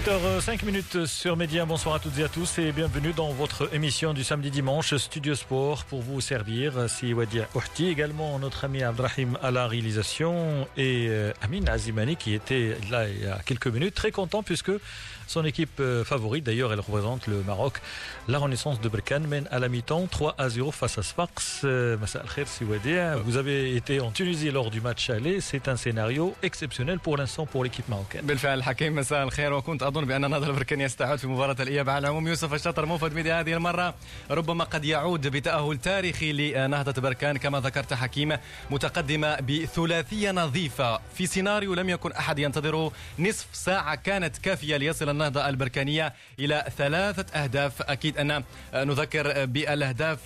17h05 minutes sur Média. Bonsoir à toutes et à tous et bienvenue dans votre émission du samedi dimanche Studio Sport pour vous servir. C'est Wadia Ouhti, également notre ami Abdrahim à la réalisation et euh, Amin Azimani qui était là il y a quelques minutes. Très content puisque son équipe euh, favorite, d'ailleurs, elle représente le Maroc. La Renaissance de Berkane mène à la mi-temps 3 à 0 face à Sfax. Euh, vous avez été en Tunisie lors du match aller. C'est un scénario exceptionnel pour l'instant pour l'équipe marocaine. أظن بأن نهضه البركان يستعد في مباراة الإياب على العموم يوسف الشاطر موفد ميديا هذه المرة. ربما قد يعود بتأهل تاريخي لنهضة بركان كما ذكرت حكيم متقدمة بثلاثية نظيفة. في سيناريو لم يكن أحد ينتظره نصف ساعة كانت كافية ليصل النهضة البركانية إلى ثلاثة أهداف. أكيد أن نذكر بالأهداف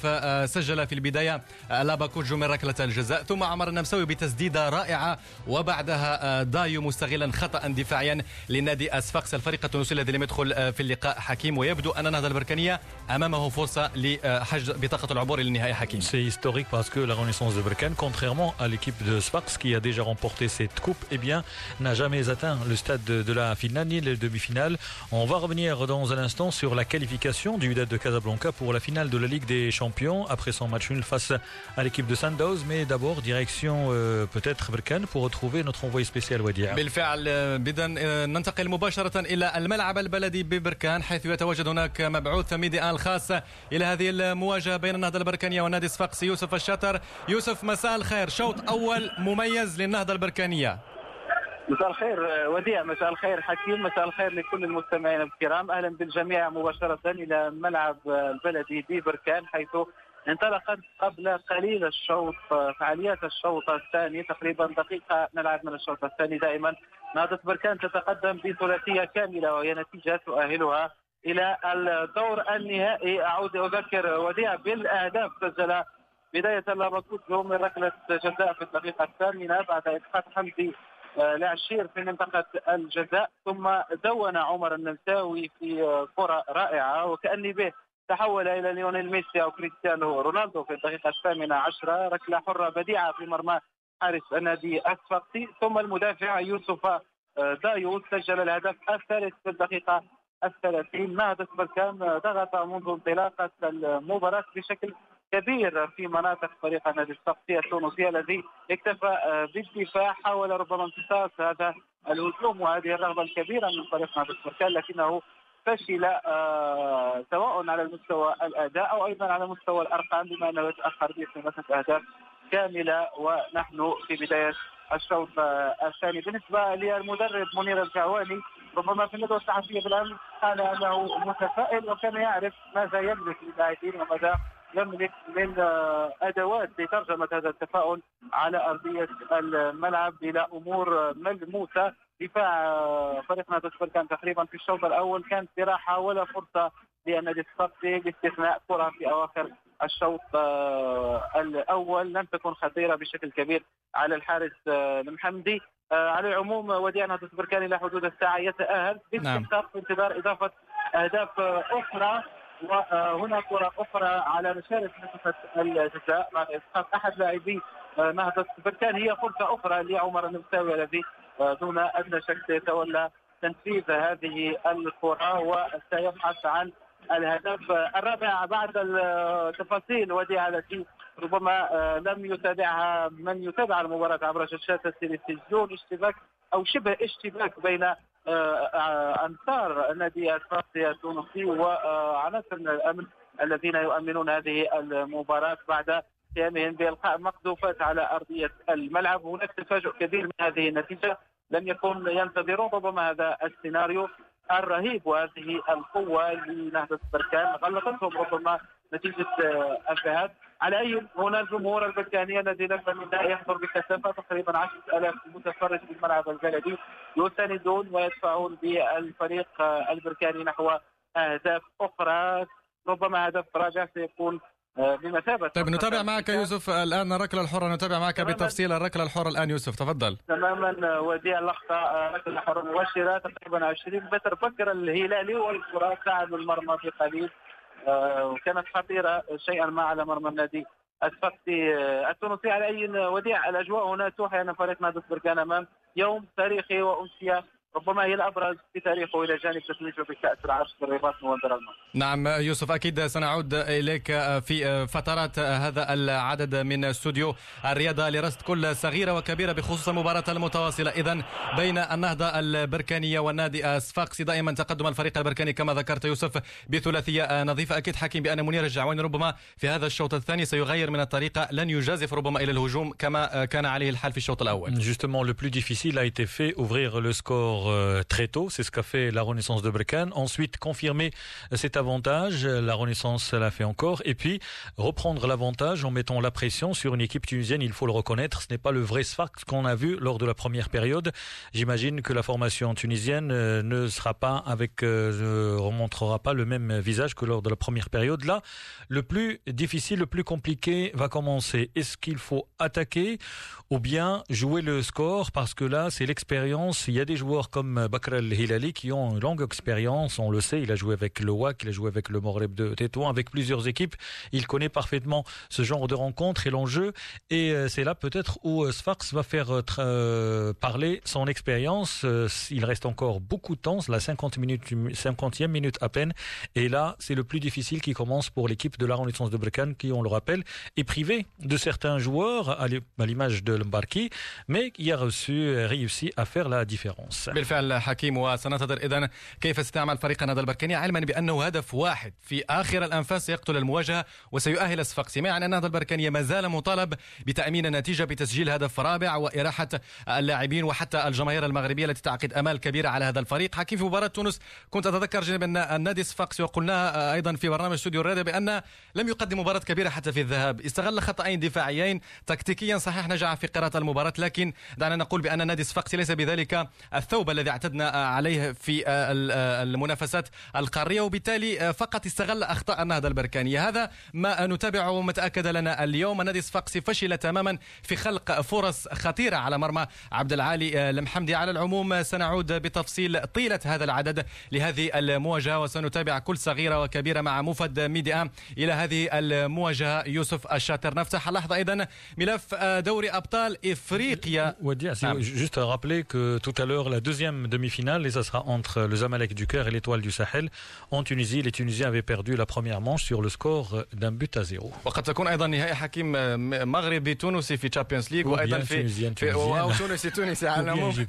سجل في البداية لابا كودجو من ركلة الجزاء. ثم عمر النمساوي بتسديدة رائعة وبعدها دايو مستغلا خطأ دفاعيا لنادي أسفاكس. الفريق التونسي الذي لم يدخل في اللقاء حكيم ويبدو أن النهضة البركانية أمامه فرصة لحجز بطاقة العبور إلى النهائي حكيم C'est historique parce que la Renaissance de Berkane, contrairement à l'équipe de Sfax qui a déjà remporté cette coupe, eh bien, n'a jamais atteint le stade de la finale ni les demi-finales. On va revenir dans un instant sur la qualification du Wydad de Casablanca pour la finale de la Ligue des Champions après son match nul face à l'équipe de Sandoz. Mais d'abord, direction euh, peut-être Berkane pour retrouver notre envoyé spécial Wadia. بالفعل بدا ننتقل مباشرة إلى الملعب البلدي ببركان حيث يتواجد هناك مبعوث ميدي الخاص إلى هذه المواجهة بين النهضة البركانية ونادي صفاقس يوسف الشاطر يوسف مساء الخير. شوط أول مميز للنهضة البركانية. مساء الخير وديع. مساء الخير حكيم. مساء الخير لكل المستمعين الكرام. أهلا بالجميع مباشرة إلى ملعب البلدي ببركان حيث انطلقت قبل قليل الشوط فعاليات الشوط الثاني تقريبا دقيقة نلعب من الشوط الثاني دائما. نهضة بركان تتقدم بثلاثية كاملة وهي نتيجة تؤهلها إلى الدور النهائي. أعود أذكر وديع بالأهداف سجل بداية لاباكوتو من ركلة جزاء في الدقيقة الثامنة بعد إسقاط حمدي لعشير في منطقة الجزاء. ثم دون عمر النمساوي في كرة رائعة وكأني به تحول إلى ليونيل ميسي أو كريستيانو رونالدو في الدقيقة الثامنة عشرة. ركلة حرة بديعة في مرمى حارس النادي الصفاقسي ثم المدافع يوسف دايو سجل الهدف الثالث في الدقيقة الثلاثين. نهضة بركان ضغط منذ انطلاقة المباراة بشكل كبير في مناطق فريق النادي الصفاقسي التونسي الذي اكتفى بالدفاع حاول ربما امتصاص هذا الهجوم. وهذه الرغبة الكبيرة من فريق نادي البركان لكنه فشل آه سواء على المستوى الأداء أو أيضا على مستوى الأرقام بما أنه يتأخر بثلاثه أهداف كاملة ونحن في بداية الشوط الثاني. بالنسبة للمدرب منير الجعواني ربما في الندوة الصحفية بالامس قال أنه متفائل وكان يعرف ماذا يملك للاعبين وماذا يملك من ادوات لترجمة هذا التفاؤل على أرضية الملعب إلى أمور ملموسة. دفاع فريق نادي كان تقريبا في الشوط الأول. كانت براحه ولا فرصة للنادي الصفي باستثناء كرة في أواخر الشوط الأول. لم تكن خطيرة بشكل كبير على الحارس المحمدي. على العموم وديع نادي بركان إلى حدود الساعة يتأهل باستحقاق في انتظار إضافة أهداف أخرى. وهنا كرة أخرى على مشارف منطقة الجزاء. بعد إسقاط أحد لاعبي نهضة بركان هي فرصة أخرى لعمر النمساوي الذي دون أدنى شك سيتولى تنفيذ هذه الكرة وسيبحث عن الهدف الرابع بعد التفاصيل وديعة التي ربما لم يتابعها من يتابع المباراة عبر شاشات التلفزيون. اشتباك أو شبه اشتباك بين انصار النادي الفرنسي التونسي وعناصر من الأمن الذين يؤمنون هذه المباراة بعد قيامهم بإلقاء مقذوفات على أرضية الملعب. هناك تفاجؤ كبير من هذه النتيجة. لم يكن ينتظرون ربما هذا السيناريو الرهيب وهذه القوة لنهضة بركان غلطتهم ربما نتيجة الذهاب. على أي هنا الجمهور البركاني الذي لم يحضر بكثافة تقريبا 10000 متفرج في الملعب البلدي. يساندون ويدفعون بالفريق البركاني نحو أهداف أخرى. ربما هدف رابع سيكون بمثابة. طيب نتابع معك يوسف الآن الركلة الحرة نتابع معك بالتفصيل الركلة الحرة الآن يوسف تفضل. تماما. وديع اللقطة ركلة حرة مباشرة تقريبا 20 متر فكر الهلالي والكرة تعب المرمى في قليل. وكانت خطيرة شيئا ما على مرمى النادي السقطي التونسي على أي وديع الأجواء هنا؟ توحي أن فريق نادي بركان أمام يوم تاريخي وأمسية ربما هي الأبرز في تاريخه إلى جانب تتويجه بكاس العرش بالرباط نوفمبر الماضي. نعم يوسف أكيد سنعود إليك في فترات هذا العدد من استوديو الرياضة لرصد كل صغيرة وكبيرة بخصوص المباراه المتواصلة اذا بين النهضة البركانية والنادي الصفاقسي دائما تقدم الفريق البركاني كما ذكرت يوسف بثلاثية نظيفة أكيد حكيم بأن منير الجعواني ربما في هذا الشوط الثاني سيغير من الطريقة لن يجازف ربما إلى الهجوم كما كان عليه الحال في الشوط الأول. Justement, le plus difficile a été fait ouvrir le score Euh, très tôt. C'est ce qu'a fait la Renaissance de Brecane. Ensuite, confirmer cet avantage. La Renaissance l'a fait encore. Et puis, reprendre l'avantage en mettant la pression sur une équipe tunisienne. Il faut le reconnaître. Ce n'est pas le vrai Sfax qu'on a vu lors de la première période. J'imagine que la formation tunisienne euh, ne sera pas avec, euh, ne remontrera pas le même visage que lors de la première période. Là, le plus difficile, le plus compliqué va commencer. Est-ce qu'il faut attaquer ou bien jouer le score? Parce que là, c'est l'expérience. Il y a des joueurs comme Bakr El Hilali qui ont une longue expérience, on le sait, il a joué avec le WAC, il a joué avec le Moreb de Tétouan, avec plusieurs équipes, il connaît parfaitement ce genre de rencontre et l'enjeu. Et euh, c'est là peut-être où euh, Sfax va faire euh, parler son expérience, il reste encore beaucoup de temps, la 50 minutes, 50e minute à peine. Et là, c'est le plus difficile qui commence pour l'équipe de la Renaissance de Brecane qui, on le rappelle, est privée de certains joueurs à l'image de Mbarki, mais qui a reçu, réussi à faire la différence. بالفعل حكيم وسننتظر اذا كيف استعمل فريق النادي البركاني علما بأنه هدف واحد في آخر الأنفاس يقتل المواجهة وسيؤهل الصفاقسي ما يعني النهضه البركانيه ما زال مطالب بتأمين النتيجه بتسجيل هدف رابع وإراحة اللاعبين وحتى الجماهير المغربية التي تعقد أمال كبيرة على هذا الفريق. حكيم في مباراة تونس كنت أتذكر جانب النادي الصفاقسي وقلناها أيضا في برنامج استوديو الرياضه بأن لم يقدم مباراة كبيرة حتى في الذهاب. استغل خطأين دفاعيين تكتيكيا صحيح نجح في قراءة المباراة لكن دعنا نقول بأن نادي صفاقسي ليس بذلك الثوب. الذي اعتدنا عليه في المنافسات القارية وبالتالي فقط استغل أخطاء النهضة البركانية. هذا ما نتابعه وما تأكد لنا اليوم. النادي الصفاقسي فشل تماما في خلق فرص خطيرة على مرمى عبد العالي المحمدي. على العموم سنعود بتفصيل طيلة هذا العدد لهذه المواجهة وسنتابع كل صغيرة وكبيرة مع موفد ميدي1 إلى هذه المواجهة. يوسف الشاطر. نفتح اللحظة أيضا ملف دوري أبطال إفريقيا. juste rappeler que tout à l'heure la deuxième demi-finale et ça sera entre le Zamalek du Caire et l'Étoile du Sahel en Tunisie. Les Tunisiens avaient perdu la première manche sur le score d'un but à zéro. وقد تكون أيضا نهائي حكيم مغربي تونسي في Champions League وأيضا في في أو تونسي تونسي على العموم.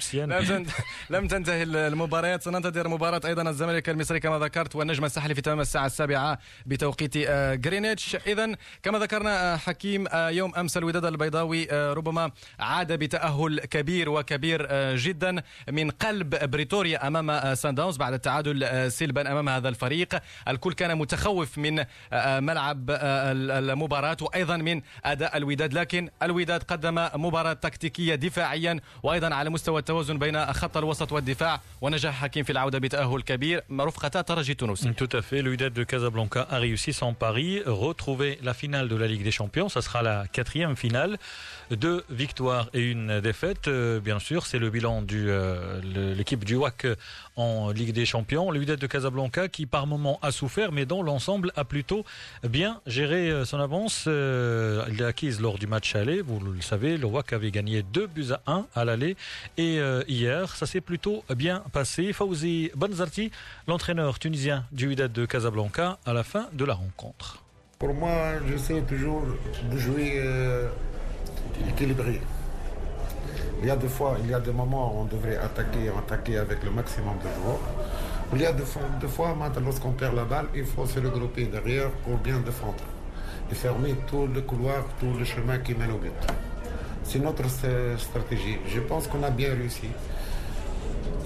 لم تنتهي المباريات. سننتظر مباراة أيضا الزمالك المصري كما ذكرت والنجم الساحلي في تمام الساعة السابعة بتوقيت جرينتش إذا كما ذكرنا حكيم يوم أمس الوداد البيضاوي ربما عاد بتأهل كبير وكبير جدا من قلب بريتوريا أمام سان داونز بعد التعادل سلبا أمام هذا الفريق. الكل كان متخوف من ملعب المباراة وأيضا من أداء الوداد. لكن الوداد قدم مباراة تكتيكية دفاعيا وأيضا على مستوى التوازن بين خط الوسط والدفاع. ونجح حكيم في العودة بتأهل كبير. رفقة ترجي تونس Tout à fait, Wydad de Casablanca a réussi son pari, retrouver la finale de la Ligue des Champions, ça sera la quatrième finale. Deux victoires et une défaite. Euh, bien sûr, c'est le bilan de euh, l'équipe du WAC en Ligue des Champions. Le Wydad de Casablanca qui par moment a souffert, mais dont l'ensemble a plutôt bien géré euh, son avance. il l'a acquise lors du match aller. Vous le savez, le WAC avait gagné 2 buts à 1 à l'aller. Et hier, ça s'est plutôt bien passé. Fawzi Banzarti, l'entraîneur tunisien du Wydad de Casablanca, à la fin de la rencontre. Pour moi, j'essaie toujours de jouer équilibré. Il y a des fois, il y a des moments où on devrait attaquer, attaquer avec le maximum de joueurs. Il y a des fois, des fois lorsqu'on perd la balle, il faut se regrouper derrière pour bien défendre et fermer tout le couloir, tout le chemin qui mène au but. C'est notre stratégie. Je pense qu'on a bien réussi.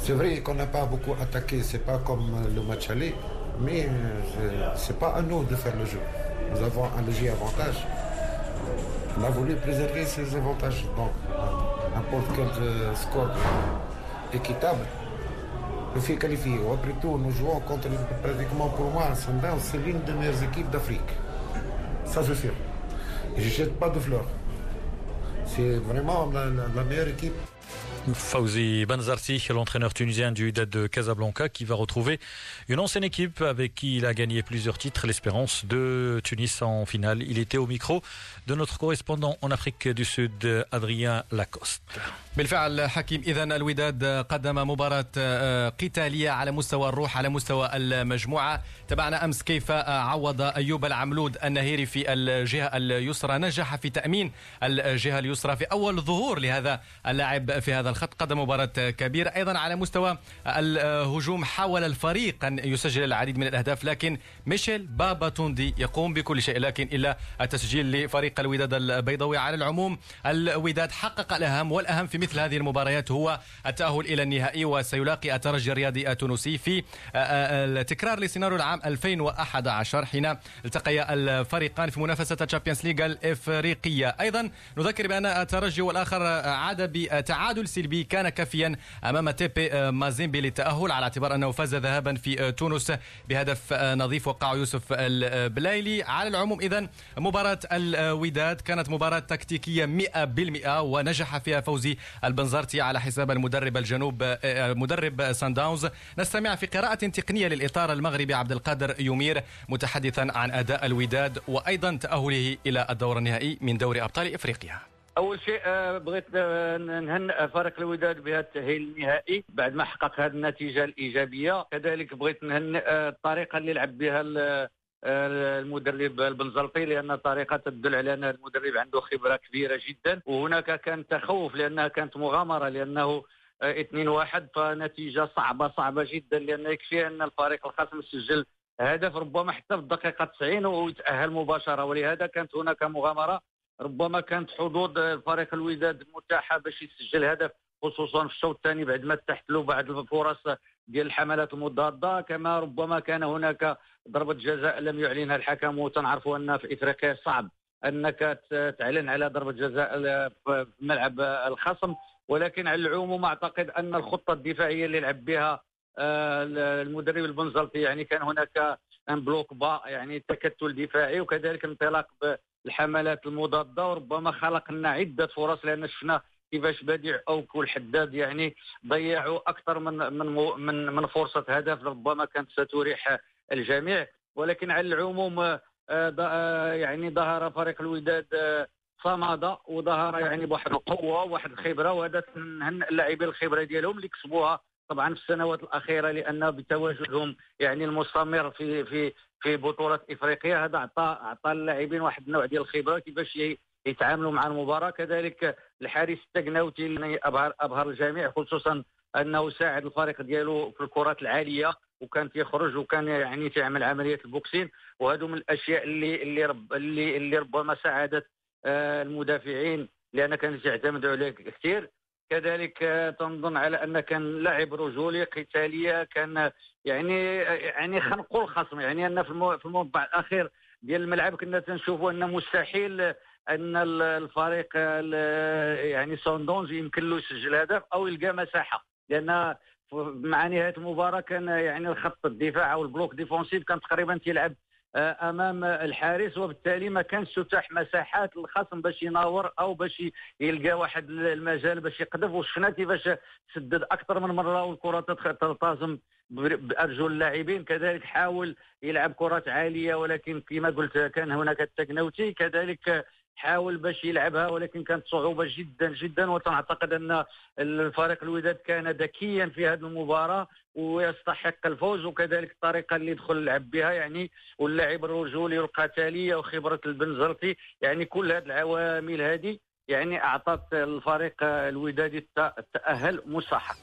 C'est vrai qu'on n'a pas beaucoup attaqué, c'est pas comme le match aller, mais euh, c'est pas à nous de faire le jeu. Nous avons un léger avantage on a voulu préserver ses avantages. a qualquer score fico Benfica qualifica, o Apertou no João, contra praticamente é Poromar, Sandão, Salim, da melhores equipe da África. Estás a ser. E a gente pode flor. C'est vraiment a melhor la. Fauzi Banzarti, l'entraîneur tunisien du Wydad de Casablanca, qui va retrouver une ancienne équipe avec qui il a gagné plusieurs titres, l'Espérance de Tunis en finale. Il était au micro de notre correspondant en Afrique du Sud, Adrien Lacoste. بالفعل حكيم اذا الوداد قدم مباراه آه، قتاليه على مستوى الروح على مستوى المجموعه تابعنا امس كيف عوض ايوب العملود النهيري في الجهه اليسرى نجح في تامين الجهه اليسرى في اول ظهور لهذا اللاعب في هذا الخط قدم مباراة كبيرة. أيضا على مستوى الهجوم حاول الفريق أن يسجل العديد من الأهداف لكن ميشيل بابا توندي يقوم بكل شيء لكن إلا التسجيل لفريق الوداد البيضاوي. على العموم الوداد حقق الأهم والأهم في مثل هذه المباريات هو التأهل إلى النهائي وسيلاقي الترجي الرياضي التونسي في التكرار لسيناريو العام 2011 حين التقيا الفريقان في منافسة ال Champions League الإفريقية. أيضا نذكر بأن الترجي والآخر عاد بتعادل سلبي كان كافيا أمام تيبي مازيمبي للتأهل على اعتبار أنه فاز ذهابا في تونس بهدف نظيف وقع يوسف البلايلي على العموم اذا مباراة الوداد كانت مباراة تكتيكية 100% ونجح فيها فوزي البنزرتي على حساب المدرب الجنوب مدرب سان داونز. نستمع في قراءة تقنية للإطار المغربي عبد القادر يومير متحدثا عن أداء الوداد وأيضا تأهله إلى الدور النهائي من دوري أبطال إفريقيا. أول شيء آه، بغيت آه، نهنئ فريق الوداد بهذا التأهيل النهائي بعد ما حقق هذه النتيجة الإيجابية. كذلك بغيت نهنئ آه، الطريقة اللي لعب بها المدرب البنزلطي لأن طريقة تدل على أن المدرب عنده خبرة كبيرة جدا. وهناك كان تخوف لأنها كانت مغامرة لأنه 2 1 فنتيجة صعبة صعبة جدا لأن يكفي أن الفريق الخصم سجل هدف ربما حتى في الدقيقة 90 ويتاهل مباشرة. ولهذا كانت هناك مغامرة. ربما كانت حظوظ فريق الوداد متاحه باش يسجل هدف خصوصا في الشوط الثاني بعد ما تحت له بعض الفرص ديال الحملات المضادة. كما ربما كان هناك ضربة جزاء لم يعلنها الحكم وتنعرفوا أن في إفريقيا صعب أنك تعلن على ضربة جزاء في ملعب الخصم. ولكن على العموم أعتقد أن الخطة الدفاعية اللي لعب بها آه، المدرب البنزلطي يعني كان هناك أن bloc bas يعني تكتل دفاعي وكذلك انطلاق بالحملات المضادة وربما خلق لنا عدة فرص لأن شفنا كيفاش بديع اوك والحداد يعني ضيعوا أكثر من من من من فرصة هدف ربما كانت ستريح الجميع. ولكن على العموم آه، آه، يعني ظهر فريق الوداد صمد وظهر يعني بواحد القوة وواحد الخبرة وهذا نهنئ اللاعبين الخبرة ديالهم اللي كسبوها طبعا في السنوات الأخيرة لأن بتواجدهم يعني المستمر في في في بطولة إفريقيا. هذا أعطى أعطى اللاعبين واحد النوع ديال الخبره كيفاش يتعاملوا مع المباراة. كذلك الحارس التقناوتي اللي أبهر أبهر الجميع خصوصا أنه ساعد الفريق ديالو في الكرات العالية وكان تيخرج وكان يعني تعمل عمليه البوكسين. وهذو من الأشياء اللي اللي رب اللي, اللي ربما ساعدت آه، المدافعين لأن كانت تعتمدوا عليه كثير كذلك تنظن على أن كان لاعب رجولي قتالية كان يعني يعني خنقوا الخصم يعني أن في المربع الأخير ديال الملعب كنا تنشوفوا أن مستحيل أن الفريق يعني سوندونز يمكن له يسجل هدف أو يلقى مساحة لأن مع نهاية المباراة كان يعني الخط الدفاع أو ال bloc défensif كان تقريبا تيلعب أمام الحارس وبالتالي ما كانش تتاح مساحات للخصم باش يناور أو باش يلقى واحد المجال باش يقذف. وشفنا كيفاش سدد أكثر من مرة والكره تلتزم بارجل اللاعبين. كذلك حاول يلعب كرات عالية ولكن كما قلت كان هناك التكنوتي. كذلك حاول باش يلعبها ولكن كانت صعوبة جدا جدا. وتعتقد أن الفريق الوداد كان ذكيا في هذه المباراة ويستحق الفوز وكذلك الطريقة اللي دخل لعب بها. يعني واللاعب الرجولي والقتاليه وخبرة البنزرتي يعني كل هذه العوامل هذه يعني أعطت الفريق الودادي التأهل مستحق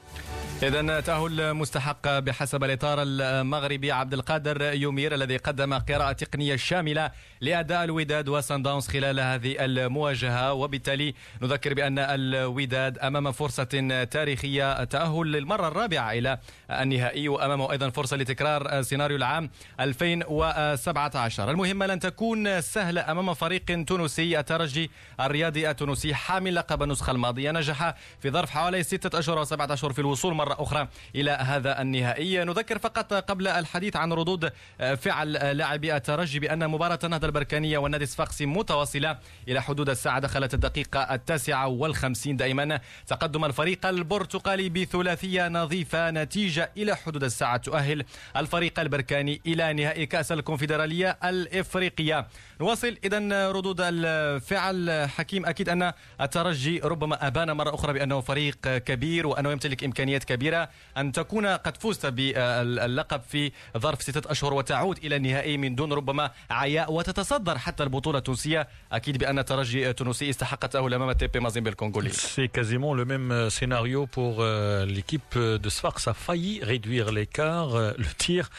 إذا تأهل مستحق بحسب الإطار المغربي عبد القادر يومير الذي قدم قراءة تقنية شاملة لأداء الوداد وسان داونز خلال هذه المواجهة وبالتالي نذكر بأن الوداد أمام فرصة تاريخية تأهل للمرة الرابعة إلى النهائي وأمامه أيضا فرصة لتكرار سيناريو العام 2017 المهمة لن تكون سهلة أمام فريق تونسي الترجي الرياضي التونسي. حامل لقب النسخة الماضية نجح في ظرف حوالي ستة أشهر وسبعة أشهر في الوصول مرة أخرى إلى هذا النهائي. نذكر فقط قبل الحديث عن ردود فعل لاعبي الترجي بأن مباراة النهضة البركانية والنادي الصفاقسي متواصلة إلى حدود الساعة دخلت الدقيقة التاسعة والخمسين دائما. تقدم الفريق البرتقالي بثلاثية نظيفة نتيجة إلى حدود الساعة تؤهل الفريق البركاني إلى نهائي كأس الكونفدرالية الإفريقية. نواصل إذا ردود الفعل. حكيم أكيد أن الترجي ربما أبان مرة أخرى بأنه فريق كبير وأنه يمتلك إمكانيات كبيرة أن تكون قد فزت باللقب في ظرف ستة أشهر وتعود إلى النهائي من دون ربما عياء وتتصدر حتى البطولة التونسية أكيد بأن الترجي التونسي استحق التأهل أمام تيبي مازيمبي الكونغولي C'est quasiment le même scénario pour l'équipe de Sfax. Ça a failli réduire l'écart. Le tir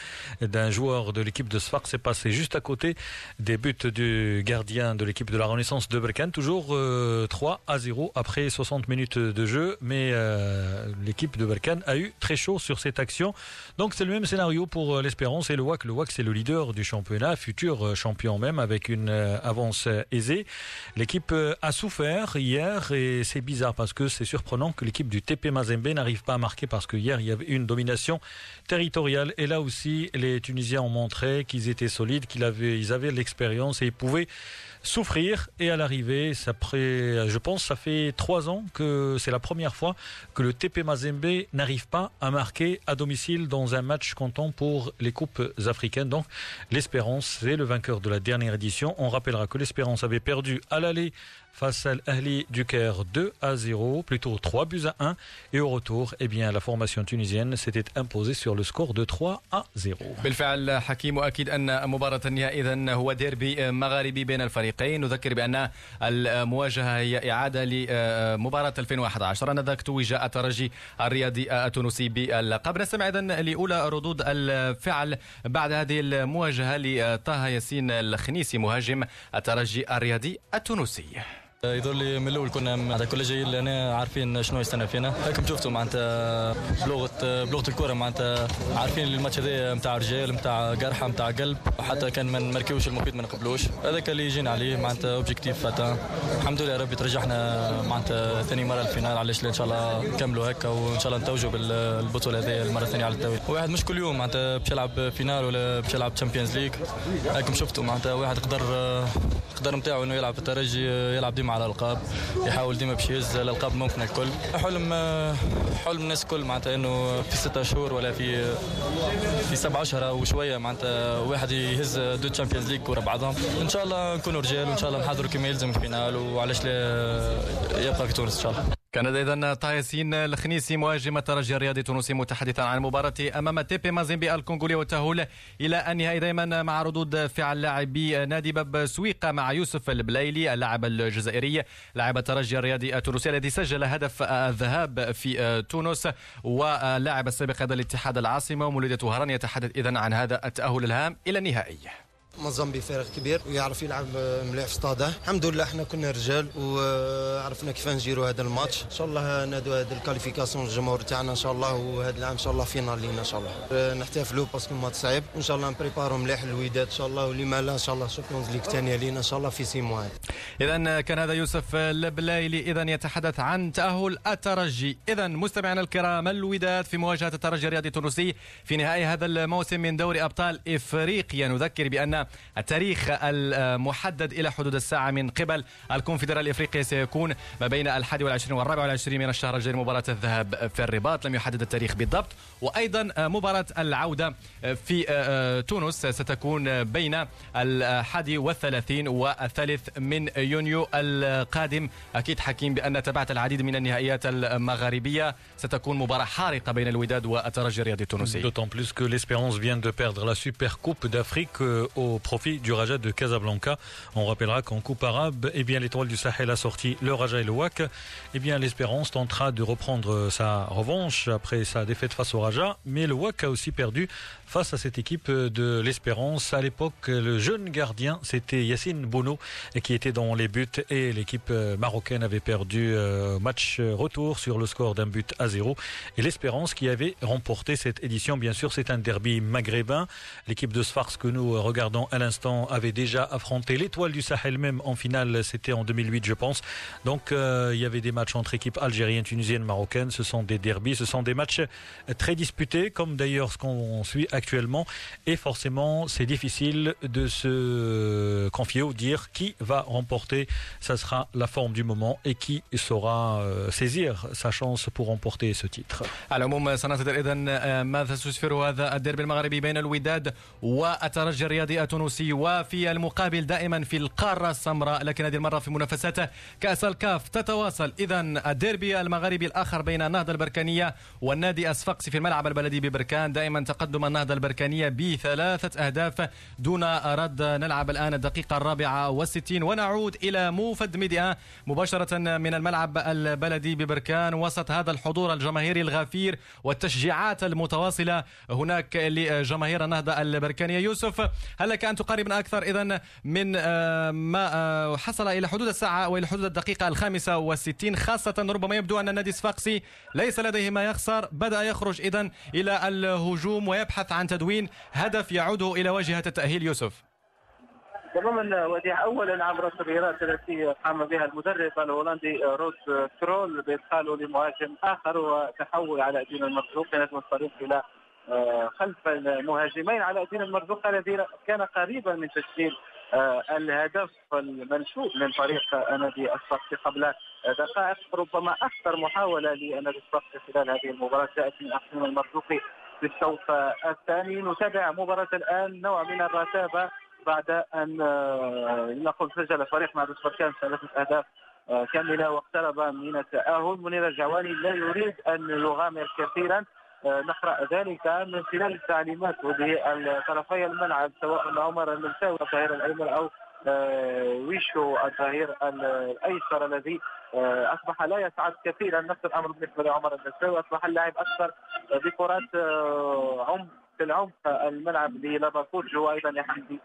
d'un joueur de l'équipe de Sfax s'est passé juste à côté des buts du gardien de l'équipe de la Renaissance de Berkane. Toujours 3 à 0 après 60 minutes de jeu. Mais l'équipe de Berkane a eu très chaud sur cette action. Donc c'est le même scénario pour l'Espérance et le WAC. Le WAC c'est le leader du championnat, futur champion même avec une avance aisée. L'équipe a souffert hier et c'est bizarre parce que c'est surprenant que l'équipe du TP Mazembe n'arrive pas à marquer parce que hier il y avait une domination territoriale et là aussi les Tunisiens ont montré qu'ils étaient solides, qu'ils avaient, avaient l'expérience et ils pouvaient souffrir et à l'arrivée, je pense, ça fait trois ans que c'est la première fois que le TP Mazembe n'arrive pas à marquer à domicile dans un match comptant pour les coupes africaines. Donc, l'Espérance, c'est le vainqueur de la dernière édition. On rappellera que l'Espérance avait perdu à l'aller face à l'Ahli du Caire 2 à 0, plutôt 3 buts à 1. Et au retour, eh bien, la formation tunisienne s'était imposée sur le score de 3 à 0. بالفعل حكيم واكيد أن مباراة النهائي اذا هو ديربي مغاربي بين الفريقين نذكر بأن المواجهة هي إعادة لمباراة 2011 انذاك توج الترجي الرياضي التونسي باللقب نستمع اذا لأولى ردود الفعل بعد هذه المواجهة لطه ياسين الخنيسي مهاجم الترجي الرياضي التونسي يظهر لي من الأول كنا معناتها كل جايين لهنا عارفين شنو يستنى فينا. هاكم شفتوا معناتها بلغه بلغة الكرة معناتها عارفين الماتش هذا نتاع رجال نتاع قرحة نتاع قلب. حتى كان ما نمركيوش المفيد ما نقبلوش. هذاك اللي جينا عليه معناتها objectif atteint. الحمد لله ربي ترجعنا معناتها ثاني مرة ال finale. علاش إن شاء الله نكملوا هكا وإن شاء الله نتوجوا بالبطولة هذه المرة الثانية على التوالي واحد مش كل يوم معناتها باش يلعب finale ولا باش يلعب Champions League هاكم شفتوا معناتها واحد قدر قدر نتاعو إنه يلعب في الترجي يلعب ديما على الالقاب يحاول ديما باش يهز الالقاب ممكن الكل. حلم حلم الناس الكل معناتها إنه في ستة شهور ولا في في سبع اشهر وشويه معناتها واحد يهز deux Champions League ورا بعضهم. إن شاء الله نكونوا رجال وإن شاء الله نحضروا كما يلزم ال finale وعلاش لا يبقى في تونس إن شاء الله. كان اذا طه ياسين الخنيسي مهاجم الترجي الرياضي التونسي متحدثا عن المباراه أمام تيبي مازيمبي الكونغولي والتأهل إلى النهائي دائما مع ردود فعل لاعبي نادي باب سويقه مع يوسف البلايلي اللاعب الجزائري لاعب الترجي الرياضي التونسي الذي سجل هدف الذهاب في تونس واللاعب السابق لاتحاد العاصمة ومولوديه وهران يتحدث اذا عن هذا التأهل الهام إلى النهائي. مازامبي فريق كبير ويعرف يلعب مليح في استاده الحمد لله إحنا كنا رجال وعرفنا كيف نجيروا هذا الماتش. إن شاء الله نهدوا هذا ال qualification الجمهور تاعنا إن شاء الله وهذا العام إن شاء الله finale لينا إن شاء الله. نحتفلوا parce que الماتش صعيب ان شاء الله نبريبارو مليح الوداد إن شاء الله ولما لا إن شاء الله Champions League ثانية لينا إن شاء الله en six mois اذا كان هذا يوسف البلايلي اذا يتحدث عن تأهل الترجي. اذا مستمعينا الكرام الوداد في مواجهة الترجي الرياضي التونسي في نهايه هذا الموسم من دوري أبطال إفريقيا. نذكر بأن التاريخ المحدد إلى حدود الساعة من قبل. الكونفدرالية الإفريقية سيكون ما بين الحادي والعشرين والرابع والعشرين من الشهر الجاري. مباراة الذهاب في الرباط. لم يحدد التاريخ بالضبط. وأيضا مباراة العودة في تونس ستكون بين الحادي والثلاثين والثالث من يونيو القادم. أكيد حكيم بأن تبعت العديد من النهائيات المغاربية ستكون مباراة حارقة بين الوداد والترجي الرياضي التونسي. D'autant plus que l'Espérance vient de perdre la Super Coupe d'Afrique au profit du Raja de Casablanca. On rappellera qu'en Coupe arabe, eh bien, l'étoile du Sahel a sorti le Raja et le WAC. Eh bien, l'Espérance tentera de reprendre sa revanche après sa défaite face au Raja, mais le WAC a aussi perdu face à cette équipe de l'Espérance. À l'époque, le jeune gardien, c'était Yassine Bono, qui était dans les buts et l'équipe marocaine avait perdu match retour sur le score d'un but à zéro. Et l'Espérance qui avait remporté cette édition, bien sûr, c'est un derby maghrébin. L'équipe de Sfars que nous regardons pardon, à l'instant, avait déjà affronté l'étoile du Sahel même en finale. C'était en 2008, je pense. Donc, euh, il y avait des matchs entre équipes algériennes, tunisiennes, marocaines. Ce sont des derbies, ce sont des matchs très disputés, comme d'ailleurs ce qu'on suit actuellement. Et forcément, c'est difficile de se confier ou dire qui va remporter. Ça sera la forme du moment et qui saura euh, saisir sa chance pour remporter ce titre. الديربي المغربي بين الوداد والترجي الرياضي التونسي وفي المقابل دائما في القارة السمراء لكن هذه المرة في منافسات كأس الكاف تتواصل. إذا الديربي المغربي الآخر بين النهضة البركانية والنادي الصفاقسي في الملعب البلدي ببركان. دائما تقدم النهضة البركانية بثلاثة أهداف دون رد. نلعب الآن الدقيقة الرابعة والستين ونعود إلى موفد ميديا مباشرة من الملعب البلدي ببركان. وسط هذا الحضور الجماهيري الغفير والتشجيعات المتواصلة هناك لجماهير النهضة البركانية. يوسف هل أن تقاربنا أكثر. إذا من آه، ما آه، حصل إلى حدود الساعة وإلى حدود الدقيقة الخامسة والستين خاصة ربما يبدو أن النادي الصفاقسي ليس لديه ما يخسر. بدأ يخرج إذا إلى الهجوم ويبحث عن تدوين. هدف يعوده إلى واجهة التأهيل. يوسف. تماما. وديع اولا عبر التغييرات التي قام بها المدرب الهولندي روس كرول بإدخاله لمهاجم آخر وتحول على دين المرزوق كانت الطريق إلى خلف المهاجمين على الدين المرزوق الذي كان قريبا من تسجيل آه، الهدف المنشود من فريق نادي الصقر قبل دقائق. ربما أكثر محاولة لنادي الصقر خلال هذه المباراة جاءت من احسن المرزوقي في الشوط الثاني. نتابع مباراة الآن نوع من الرتابة بعد أن آه، نقول سجل فريق نادي بركان ثلاثة أهداف كاملة واقترب من التأهل. منير الجواني لا يريد أن يغامر كثيرا. آه، نقرأ ذلك من خلال التعليمات طرفي الملعب سواء عمر المنساوي الظهير الأيمن أو آه، ويشو الظهير الأيسر الذي آه، أصبح لا يسعد كثيرا. نفس الأمر بالنسبة لعمر المنساوي أصبح اللاعب أكثر بكرات عمق في العمق الملعب للاباكوج وأيضا يحمدي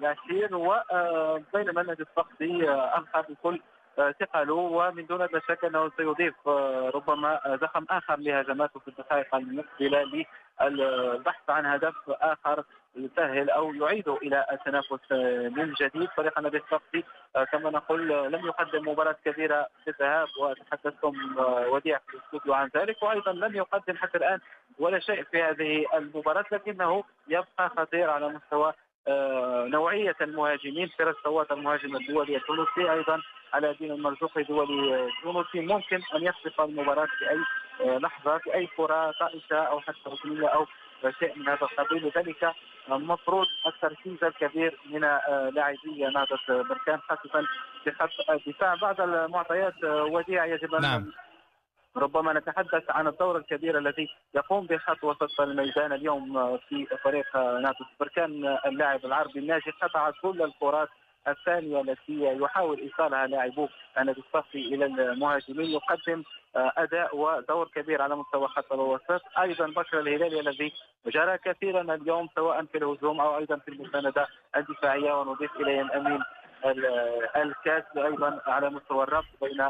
ناشير وبينما النادي الصقدي القى بكل ثقله ومن دون شك أنه سيضيف آه، ربما زخم آخر لهجماته في الدقائق المقبلة للبحث عن هدف آخر يسهل أو يعيده إلى التنافس آه، من جديد. فريق النادي الصقري آه، كما نقول لم يقدم مباراة كبيرة في الذهاب وتحدثتم وديع في الاستوديو عن ذلك وأيضا لم يقدم حتى الآن ولا شيء في هذه المباراة لكنه يبقى خطير على مستوى نوعية المهاجمين فراس سوات المهاجم الدولي التونسي أيضا على دين المرزوقي دولي تونسي ممكن أن يخطف المباراة في اي آه، لحظة في اي كرة طائشة أو حتى ركنية أو شيء من هذا القبيل. لذلك المفروض التركيز الكبير من آه، لاعبي نهضه بركان خاصة في خط الدفاع. بعض المعطيات آه، وديع يجب أن نعم. ربما نتحدث عن الدور الكبير الذي يقوم بخط وسط الميدان اليوم في فريق نادي بركان اللاعب العربي الناجي قطع كل الكرات الثانية التي يحاول إيصالها لاعبو النادي الصفي إلى المهاجمين. يقدم أداء ودور كبير على مستوى خط الوسط. أيضا بشر الهلالي الذي جرى كثيرا اليوم سواء في الهجوم أو أيضا في المساندة الدفاعية. ونضيف إليهم أمين الكاس أيضا على مستوى الربط بين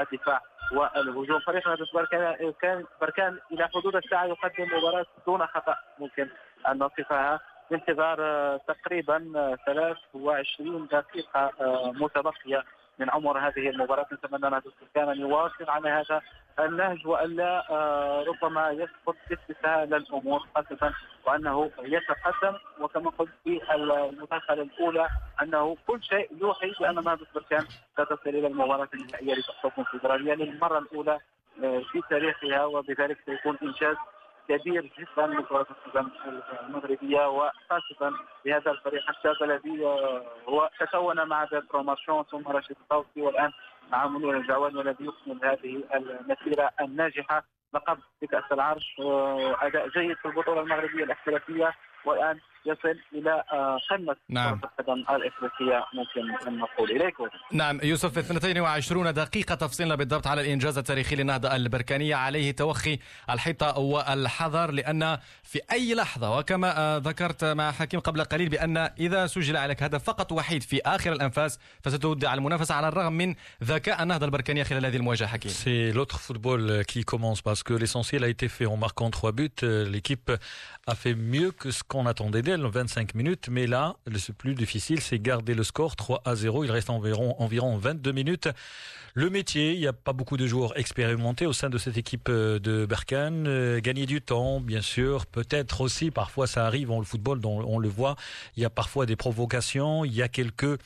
الدفاع والهجوم فريق نادي بركان بركان إلى حدود الساعة يقدم مباراة دون خطأ. ممكن أن نصفها بانتظار آه، تقريبا 23 آه، دقيقة آه، متبقية. من عمر هذه المباراة. نتمنى أن يواصل على هذا النهج والا ربما يسقط باستسهال الأمور خاصة وأنه يتقدم. وكما قلت في المداخله الأولى أنه كل شيء يوحي بأن نادي بركان ستصل إلى المباراة النهائية لتحقق الكونفدراليه للمره الأولى في تاريخها وبذلك سيكون إنجاز كبير جدا لكرة القدم المغربية وخاصة بهذا الفريق حتى بلدي هو تكون مع بروماسيون ثم رشيد الصوتي والآن مع منير الجواني الذي يكمل هذه المسيرة الناجحة لقب بكأس العرش أداء جيد في البطولة المغربية الاحترافية والآن يصل إلى آه، قمه نعم. كره القدم الإفريقية ممكن أن نقول إليكم. نعم يوسف في 22 دقيقة تفصلنا بالضبط على الإنجاز التاريخي للنهضه البركانية عليه توخي الحيطة والحذر لأن في أي لحظة وكما آه، ذكرت مع حكيم قبل قليل بأن إذا سجل عليك هدف فقط وحيد في آخر الأنفاس فستودع المنافسة على الرغم من ذكاء النهضه البركانية خلال هذه المواجهة حكيم. C'est l'autre football qui commence parce que l'essentiel a été fait en marquant trois buts. L'équipe a fait mieux que ce qu'on attendait d'elle. Essentiel, 25 minutes. Mais là, le plus difficile, c'est garder le score 3 à 0. Il reste environ, environ 22 minutes. Le métier, il n'y a pas beaucoup de joueurs expérimentés au sein de cette équipe euh, de Berkane. Euh, gagner du temps, bien sûr. Peut-être aussi, parfois ça arrive, en le football, on le voit, il y a parfois des provocations, il y a quelques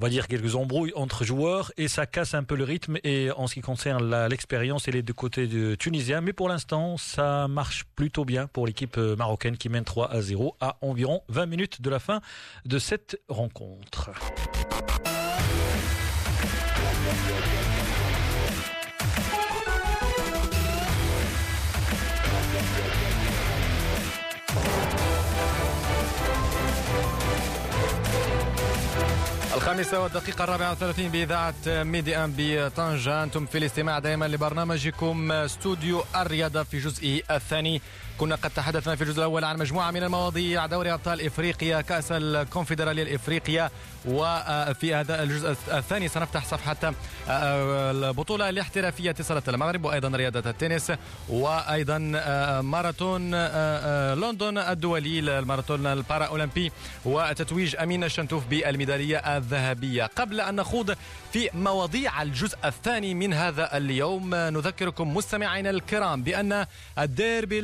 on va dire quelques embrouilles entre joueurs et ça casse un peu le rythme et en ce qui concerne l'expérience elle est du côté de Tunisien mais pour l'instant ça marche plutôt bien pour l'équipe euh, marocaine qui mène 3 à 0 à environ 20 minutes de la fin de cette rencontre. الخامسة والدقيقة الرابعة والثلاثين بإذاعة ميدي أم بطنجة. أنتم في الاستماع دائما لبرنامجكم استوديو الرياضة في جزئه الثاني. كنا قد تحدثنا في الجزء الأول عن مجموعة من المواضيع. دوري أبطال إفريقيا كأس الكونفدرالية الإفريقية وفي هذا الجزء الثاني سنفتح صفحة آه، البطولة الاحترافية اتصالات المغرب وأيضا رياضة التنس وأيضا آه، ماراثون آه، لندن الدولي الماراثون البارا أولمبي وتتويج أمين الشنتوف بالميدالية الذهبية. قبل أن نخوض في مواضيع الجزء الثاني من هذا اليوم نذكركم مستمعينا الكرام بأن الديربي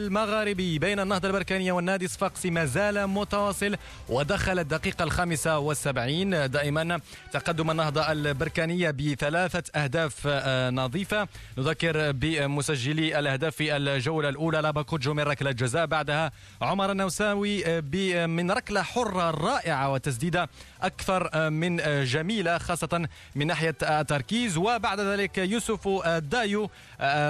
المغاربي بين النهضة البركانية والنادي صفاقسي ما زال متواصل ودخل الدقيقة الخامسة والسبعين. دائما تقدم النهضة البركانية بثلاثة أهداف آه، نظيفة. نذكر بمسجلي الأهداف في الجولة الأولى لاباكوجو من ركلة جزاء. بعدها عمر النوساوي آه، من ركلة حرة رائعة وتسديدة أكثر آه، من جميلة خاصة من ناحية التركيز. وبعد ذلك يوسف دايو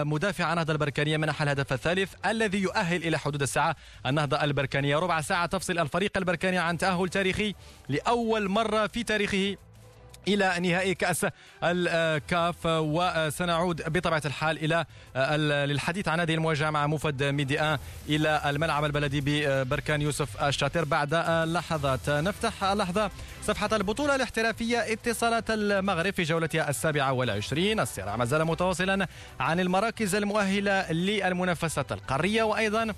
مدافع النهضة البركانية منح الهدف الثالث الذي يؤهل إلى حدود الساعة النهضة البركانية. ربع ساعة تفصل الفريق البركاني عن تأهل تاريخي لأول مرة في تاريخه. إلى نهائي كأس الكاف وسنعود بطبيعة الحال إلى للحديث عن هذه المواجهة مع مفد ميديا إلى الملعب البلدي ببركان يوسف الشاطر. بعد لحظات نفتح لحظة صفحة البطولة الاحترافية اتصالات المغرب في جولتها السابعة والعشرين. الصراع ما زال متواصلا عن المراكز المؤهلة للمنافسه القارية وأيضا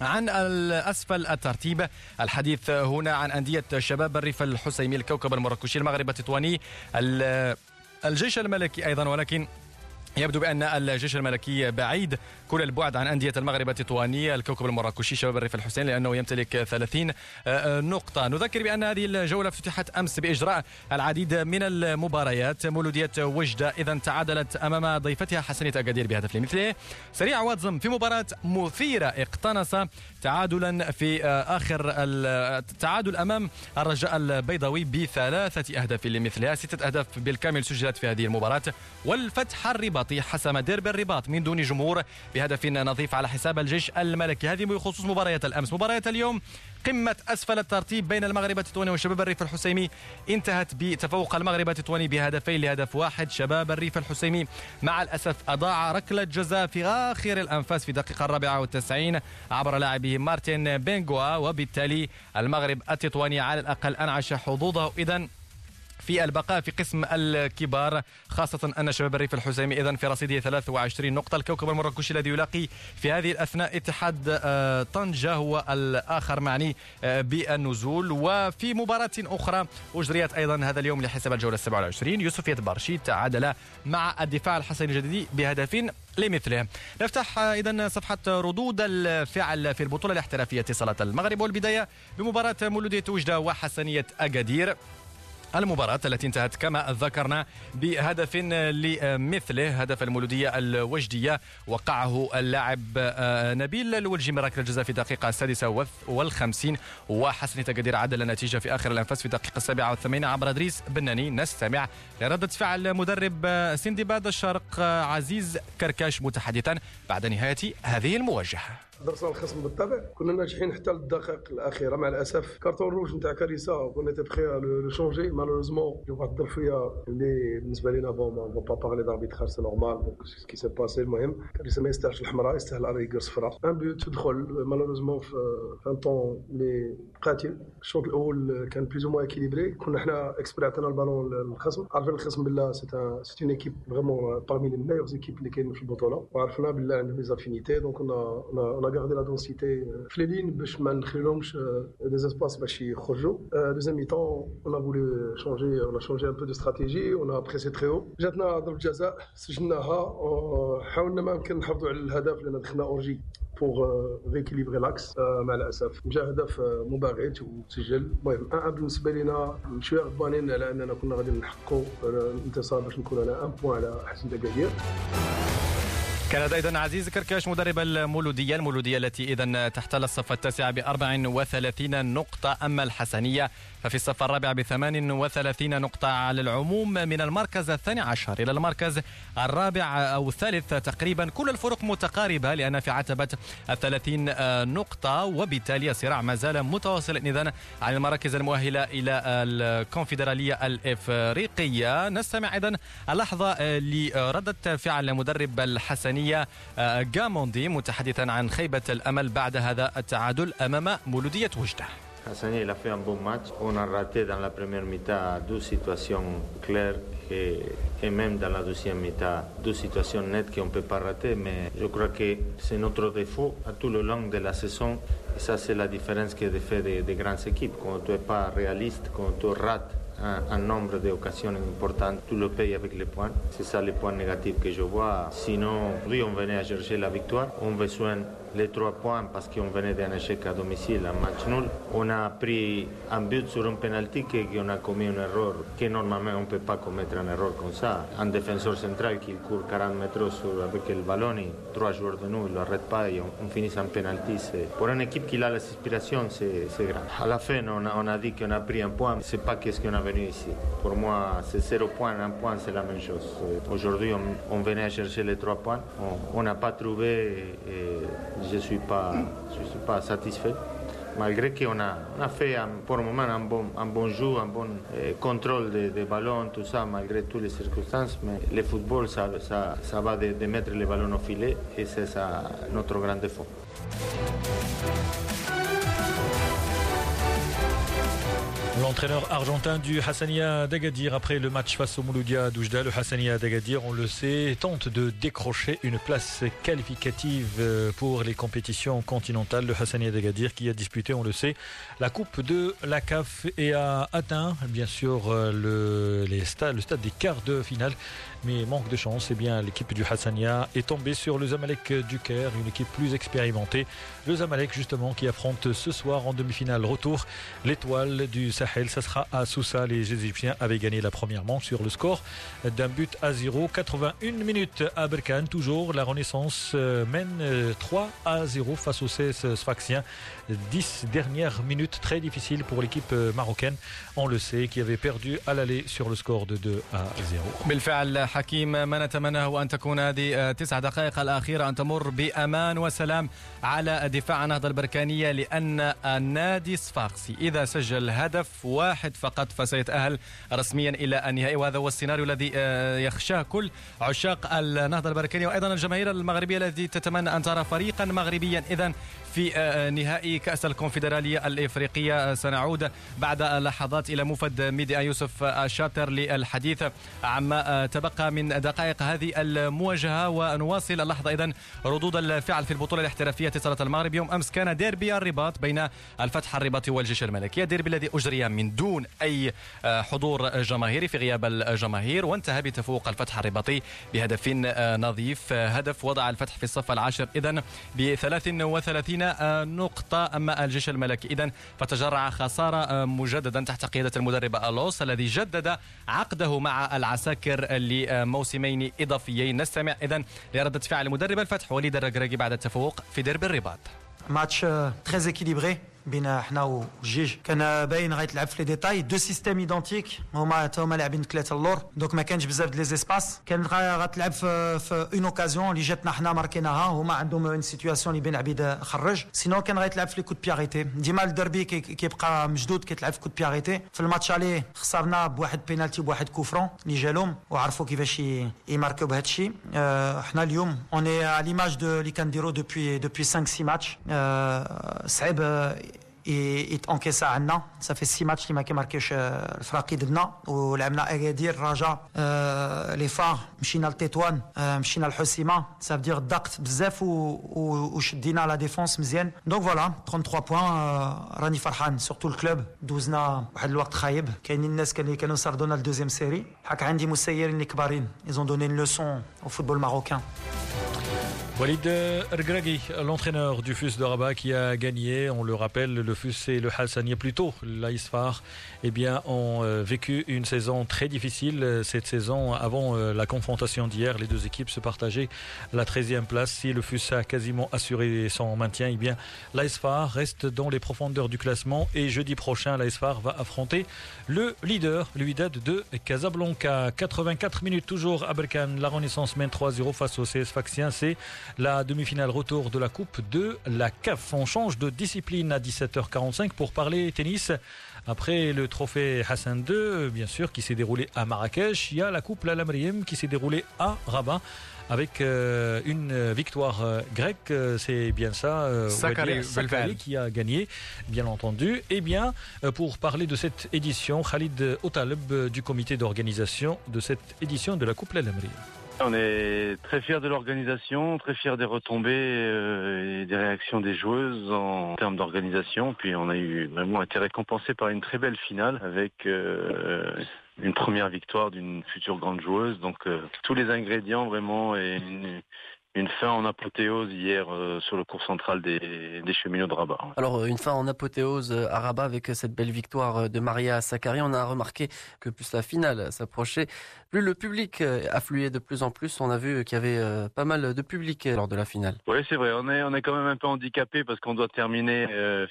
عن الأسفل الترتيب الحديث هنا عن أندية شباب الريف الحسيمي الكوكب المراكشي المغرب التطواني الجيش الملكي أيضا ولكن يبدو بأن الجيش الملكي بعيد كل البعد عن أندية المغرب التطواني الكوكب المراكشي شباب الريف الحسين لأنه يمتلك 30 آه، نقطة. نذكر بأن هذه الجولة افتتحت أمس بإجراء العديد من المباريات. مولودية وجدة إذا تعادلت أمام ضيفتها حسنية أكادير بهدف لمثله. سريع واتزم في مباراة مثيرة اقتنص تعادلا في آه، آخر التعادل أمام الرجاء البيضاوي بثلاثة أهداف لمثلها ستة أهداف بالكامل سجلت في هذه المباراة. والفتح الرباطي حسم ديربي الرباط من دون جمهور بهدف نظيف على حساب الجيش الملكي. هذه بخصوص مباريات الأمس. مباريات اليوم قمة أسفل الترتيب بين المغرب التطواني وشباب الريف الحسيمي. انتهت بتفوق المغرب التطواني بهدفين لهدف واحد. شباب الريف الحسيمي مع الأسف أضاع ركلة جزاء في آخر الأنفاس في الدقيقة الرابعة والتسعين عبر لاعبه مارتن بنغوا وبالتالي المغرب التطواني على الأقل أنعش حظوظه. إذن في البقاء في قسم الكبار خاصة أن شباب الريف الحسيمي إذا في رصيده 23 نقطة. الكوكب المراكشي الذي يلاقي في هذه الأثناء اتحاد آه، طنجة هو الآخر معني آه، بالنزول. وفي مباراة أخرى أجريت أيضا هذا اليوم لحساب الجولة 27 يوسف يتبارشي تعادل مع الدفاع الحسني الجديدي بهدف لمثله. نفتح إذا صفحة ردود الفعل في البطولة الاحترافية اتصالات المغرب. والبداية بمباراة مولودية وجدة وحسنية أكادير المباراة التي انتهت كما ذكرنا بهدف لمثله هدف المولودية الوجدية. وقعه اللاعب آه، نبيل الولجي ركلة الجزاء في الدقيقة السادسة والخمسين. وحسن تقدير عدل النتيجة في آخر الأنفاس في الدقيقة السابعة والثمانين عبر إدريس بناني. نستمع لردة فعل مدرب سندباد الشرق عزيز كركاش متحدثا بعد نهاية هذه المواجهة. درسنا الخصم بالطبع. كنا ناجحين حتى للدقائق الأخيرة. مع الأسف carton rouge نتاع كاريسا كنا prêt à le changer malheureusement جو واحد الظرفية اللي بالنسبة لنا bon on va pas parler d'arbitrage c'est normal donc qu'est-ce qui s'est passé المهم كاريسا ما يستاهلش الحمراء يستاهل à la rigueur صفراء ان بيوت تدخل. malheureusement في un temps اللي قاتل. الشوط الأول كان plus ou moins équilibré كنا حنا exprès عطينا البالون للخصم. عارفين الخصم بالله c'est c'est une équipe vraiment parmi les meilleures équipes اللي كاينين في البطولة. وعرفنا بالله عندهم les affinités donc on a gardé la densité في les lignes باش ما نخليهمش des espaces باش يخرجوا deuxième mi-temps on a voulu changer on a changé un peu de stratégie on a pressé très haut. جاتنا ضربة جزاء سجلناها حاولنا ما يمكن نحافظوا على الهدف لأن دخلنا اورجي pour rééquilibrer l'axe مع الاسف جا هدف مباغت وتسجل المهم ان بالنسبة لنا شوية غضبانين على اننا كنا غادي نحققوا الانتصار باش نكون على un point على حسن دقادير كانت أيضا عزيز كركاش مدرب المولودية المولودية التي اذا تحتل الصف التاسع ب 34 نقطة أما الحسنية ففي الصف الرابع ب 38 نقطة على العموم من المركز الثاني عشر إلى المركز الرابع أو الثالث تقريبا. كل الفرق متقاربة لأن في عتبة ال 30 نقطة وبالتالي الصراع ما زال متواصلا. اذا على المراكز المؤهلة إلى الكونفدرالية الإفريقية. نستمع أيضا اللحظة لردة فعل مدرب الإسبانية جاموندي متحدثا عن خيبة الأمل بعد هذا التعادل أمام مولودية وجدة. Hassani, a fait un bon match. On a raté dans la première mi-temps deux situations claires et, même dans la deuxième mi-temps deux situations nettes qu'on ne peut pas rater. Mais je crois que c'est notre défaut à tout le long de la saison. Et ça, c'est la différence qui est fait des, des grandes équipes. Quand tu n'es pas réaliste, quand tu rates un, nombre d'occasions importantes, tout le pays avec les points. C'est ça les points négatifs que je vois. Sinon, oui, on venait à chercher la victoire. On besoin les trois points parce qu'on venait d'un échec à domicile, un match nul. On a pris un but sur un penalty qu'on a commis une erreur que normalement on ne peut pas commettre une erreur comme ça. Un défenseur central qui court 40 mètres sur, avec le ballon et trois joueurs de nous, ils ne l'arrêtent pas et on, on finit en penalty. Pour une équipe qui a l'aspiration, c'est grave. À la fin, on a, on a dit qu'on a pris un point. C'est pas qu'est-ce qu'on a venu ici. Pour moi, c'est zéro point, un point, c'est la même chose. Aujourd'hui, on, on, venait à chercher les trois points. On n'a pas trouvé et, et je ne suis, pas, suis pas satisfait. Malgré qu'on a, on a fait un, pour le moment un bon, un bon jeu, un bon eh, contrôle des de ballons, tout ça, malgré toutes les circonstances. Mais le football, ça va de, de, mettre les ballons au filet et c'est ça notre grand défaut. L'entraîneur argentin du Hassania d'Agadir après le match face au Mouloudia d'Oujda, le Hassania d'Agadir, on le sait, tente de décrocher une place qualificative pour les compétitions continentales. Le Hassania d'Agadir qui a disputé, on le sait, la Coupe de la CAF et a atteint bien sûr le, les stades, stade des quarts de finale. Mais manque de chance, eh bien l'équipe du Hassania est tombée sur le Zamalek du Caire, une équipe plus expérimentée. Le Zamalek justement qui affronte ce soir en demi-finale retour l'étoile du Sahel. Ça sera à Sousa. Les Égyptiens avaient gagné la première manche sur le score d'un but à 0. 81 minutes à Berkane. Toujours la Renaissance mène 3 à 0 face aux 16 Sfaxiens. 10 dernières minutes. Très difficiles pour l'équipe marocaine. On le sait, qui avait perdu à l'aller sur le score de 2 à 0. بالفعل حكيم ما نتمناه أن تكون هذه تسع دقائق الأخيرة. أن تمر بأمان وسلام على دفاع النهضة البركانية لأن النادي الصفاقسي إذا سجل هدف واحد فقط فسيتأهل رسميا إلى النهائي. وهذا هو السيناريو الذي يخشاه كل عشاق النهضة البركانية. وأيضا الجماهير المغربية التي تتمنى أن ترى فريقا مغربيا. إذا في نهائي كأس الكونفدرالية الإفريقية. سنعود بعد لحظات إلى مفد ميديا يوسف الشاطر للحديث عما تبقى من دقائق هذه المواجهة. ونواصل اللحظة إذا ردود الفعل في البطولة الاحترافية اتصالات المغرب. يوم أمس كان ديربي الرباط بين الفتح الرباطي والجيش الملكي. الديربي الذي أجري من دون أي حضور جماهيري في غياب الجماهير. وانتهى بتفوق الفتح الرباطي بهدف نظيف. هدف وضع الفتح في الصف العاشر إذا ب 33 نقطة أما الجيش الملكي. إذا فتجرع خسارة مجددا تحت قيادة المدرب ألوس الذي جدد عقده مع العساكر لموسمين إضافيين. نستمع إذا لردة فعل مدرب الفتح وليد الرقراقي بعد التفوق في ديربي الرباط. match très équilibré بين إحنا والجيش كان باين غيتلعب في les détails. deux systèmes identiques هما هما لاعبين ثلاثة اللور. donc ما كانش بزاف ديال les espaces كان غتلعب في في une occasion اللي جاتنا حنا ماركيناها. هما عندهم une situation اللي بين عبيد خرج. sinon كان غيتلعب في les coups de pied arrêtés ديما الدربي كيبقى مشدود كيتلعب في coups de pied arrêtés في الماتش عليه خسرنا بواحد بينالتي بواحد coup franc اللي جالهم. وعرفوا كيفاش يماركيو بهذا الشيء. حنا اليوم on est à l'image de اللي كنديرو depuis depuis 5 6 ماتش صعيب يتانكيسا عندنا صافي سي ماتش اللي ما كيماركيوش الفراقي ضدنا ولعبنا اكادير رجاء لي فار مشينا لتطوان مشينا لحسيمه سا دير ضغط بزاف وشدينا لا ديفونس مزيان دونك فوالا 33 بوان راني فرحان سورتو الكلوب دوزنا واحد الوقت خايب كاينين الناس اللي كانوا سردونا الدوزيام سيري حك عندي مسيرين اللي كبارين ايزون دوني لوسون au football marocain. Walid Ergragui, l'entraîneur du FUS de Rabat qui a gagné, on le rappelle, le FUS et le Hassanier plus tôt, l'Aïsfar, eh bien, ont euh, vécu une saison très difficile. Euh, cette saison, avant euh, la confrontation d'hier, les deux équipes se partageaient la 13e place. Si le FUS a quasiment assuré son maintien, eh bien, l'Aïsfar reste dans les profondeurs du classement et jeudi prochain, l'Aïsfar va affronter le leader, le de Casablanca. 84 minutes toujours à Berkane. La Renaissance mène 3-0 face au CS Faxien. La demi-finale retour de la Coupe de la CAF. On change de discipline à 17h45 pour parler tennis. Après le trophée Hassan II, bien sûr, qui s'est déroulé à Marrakech, il y a la Coupe Lalamriem qui s'est déroulée à Rabat avec euh, une victoire euh, grecque, euh, c'est bien ça, Sakari, qui a gagné, bien entendu. Et eh bien, pour parler de cette édition, Khalid Otaleb du comité d'organisation de cette édition de la Coupe Lalamriem. On est très fiers de l'organisation, très fiers des retombées euh, et des réactions des joueuses en termes d'organisation. Puis on a eu vraiment été récompensé par une très belle finale avec euh, une première victoire d'une future grande joueuse. Donc euh, tous les ingrédients vraiment et une, une fin en apothéose hier euh, sur le cours central des, des, cheminots de Rabat. Alors euh, une fin en apothéose euh, à Rabat avec cette belle victoire de Maria Sakkari. On a remarqué que plus la finale s'approchait, plus le public affluait de plus en plus. On a vu qu'il y avait pas mal de public lors de la finale. Oui, c'est vrai. On est, on est quand même un peu handicapé parce qu'on doit terminer,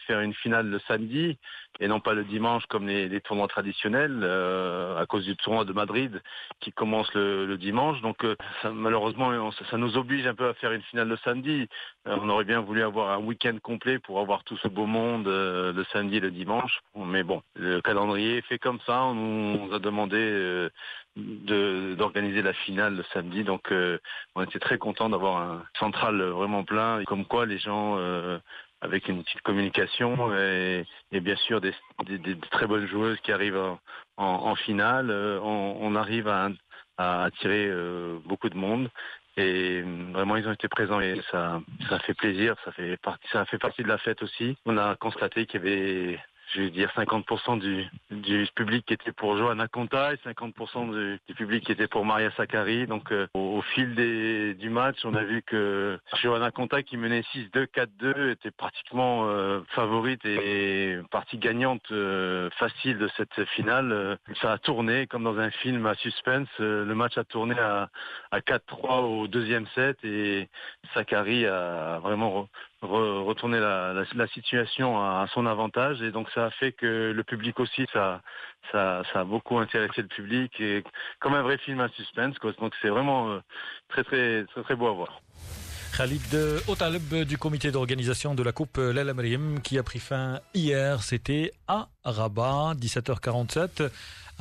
faire une finale le samedi et non pas le dimanche comme les, les tournois traditionnels euh, à cause du tournoi de Madrid qui commence le, le dimanche. Donc euh, ça, malheureusement, ça, ça, nous oblige à faire une finale le samedi. Euh, on aurait bien voulu avoir un week-end complet pour avoir tout ce beau monde euh, le samedi et le dimanche. Mais bon, le calendrier est fait comme ça. On nous a demandé euh, d'organiser la finale le samedi. Donc on était très content d'avoir un central vraiment plein. Comme quoi les gens avec une petite communication et, bien sûr des, très bonnes joueuses qui arrivent en, finale. On, arrive à, attirer beaucoup de monde et vraiment ils ont été présents et ça ça fait plaisir ça fait partie ça fait partie de la fête aussi. On a constaté qu'il y avait je vais dire 50% du, du public qui était pour Johanna Conta et 50% du, du, public qui était pour Maria Sakkari. Donc euh, au, fil du match, on a vu que Johanna Conta qui menait 6-2, 4-2 était pratiquement euh, favorite et partie gagnante euh, facile de cette finale. ça a tourné comme dans un film à suspense. le match a tourné à, à 4-3 au deuxième set et Sakkari a vraiment re, retourner la, situation à, son avantage et donc ça a fait que le public aussi ça ça, a beaucoup intéressé le public et comme un vrai film à suspense quoi. donc c'est vraiment euh, très très très très beau à voir. Khalid Otaleb du comité d'organisation de la Coupe Lel Amrim qui a pris fin hier, c'était à Rabat, 17h47.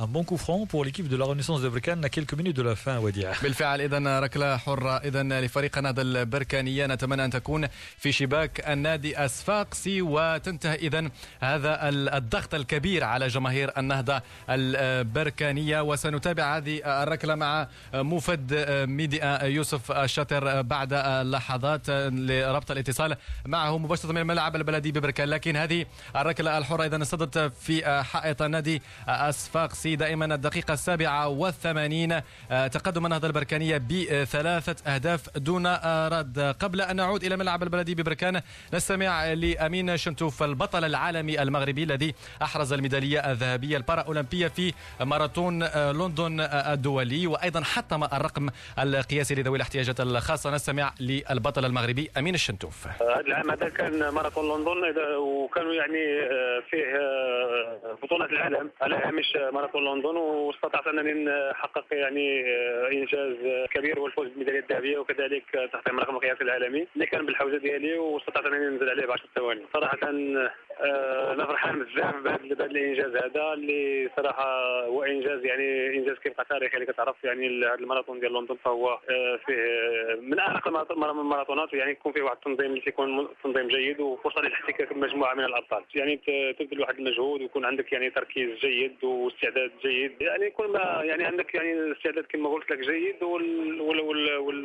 Un bon coup franc pour l'équipe de la Renaissance de بركان à quelques minutes de la fin وديع بالفعل اذا ركلة حرة. اذا لفريق النهضه البركانية نتمنى أن تكون في شباك النادي الصفاقسي وتنتهي اذا هذا الضغط الكبير على جماهير النهضة البركانية. وسنتابع هذه الركلة مع مفد ميديا يوسف الشاطر بعد لحظات لربط الاتصال معه مباشرة من الملعب البلدي ببركان. لكن هذه الركلة الحرة اذا انصدت في حائط النادي الصفاقسي دائما الدقيقة السابعة والثمانين. تقدم النهضة البركانية بثلاثة أهداف دون رد. قبل أن نعود إلى ملعب البلدي ببركان نستمع لأمين شنتوف البطل العالمي المغربي الذي أحرز الميدالية الذهبية البارا أولمبية في ماراثون لندن الدولي. وأيضا حطم الرقم القياسي لذوي الاحتياجات الخاصة. نستمع للبطل المغربي أمين الشنتوف هذا العام هذا كان ماراثون لندن؟ وكانوا يعني فيه بطولة العالم. على هامش ماراثون ماراثون لندن واستطعت أنني نحقق يعني آه، إنجاز كبير هو الفوز بالميدالية الذهبية وكذلك تحطيم رقم القياس العالمي. اللي كان بالحوزة ديالي واستطعت أنني ننزل عليه ب 10 ثواني. صراحة آه، أنا فرحان بزاف بهذا الإنجاز هذا اللي صراحة هو إنجاز يعني إنجاز كيبقى تاريخي اللي كتعرف يعني هذا الماراثون ديال لندن فهو آه، فيه آه، من اعرق الماراثونات يعني يكون فيه واحد التنظيم اللي كيكون تنظيم جيد وفرصة للاحتكاك بمجموعة من الأبطال. يعني تبذل واحد المجهود ويكون عندك يعني تركيز جيد واستعداد جيد. يعني يكون ما يعني عندك يعني الاستعداد كما قلت لك جيد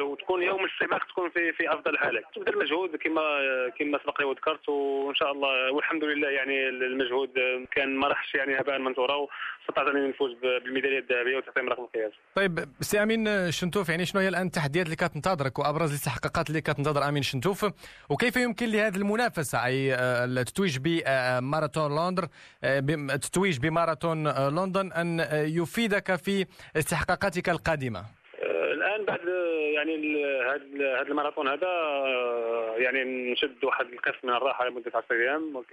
وتكون يوم السباق تكون في في أفضل حالك تبذل مجهود كما كما سبق لي وذكرت وإن شاء الله والحمد لله يعني المجهود كان ما راحش يعني هباء منثورا واستطعت انني نفوز بالميدالية الذهبية وتحطيم رقم قياسي. طيب سي أمين شنتوف يعني شنو هي الآن التحديات اللي كتنتظرك وأبرز الاستحقاقات اللي كتنتظر أمين شنتوف وكيف يمكن لهذه المنافسة أي آه، التتويج بماراثون لندن آه، التتويج بماراثون لندن أن يفيدك في استحقاقاتك القادمة؟ آه، الان بعد يعني هذا الماراثون هذا آه، يعني نشد واحد القسم من الراحة لمدة 10 أيام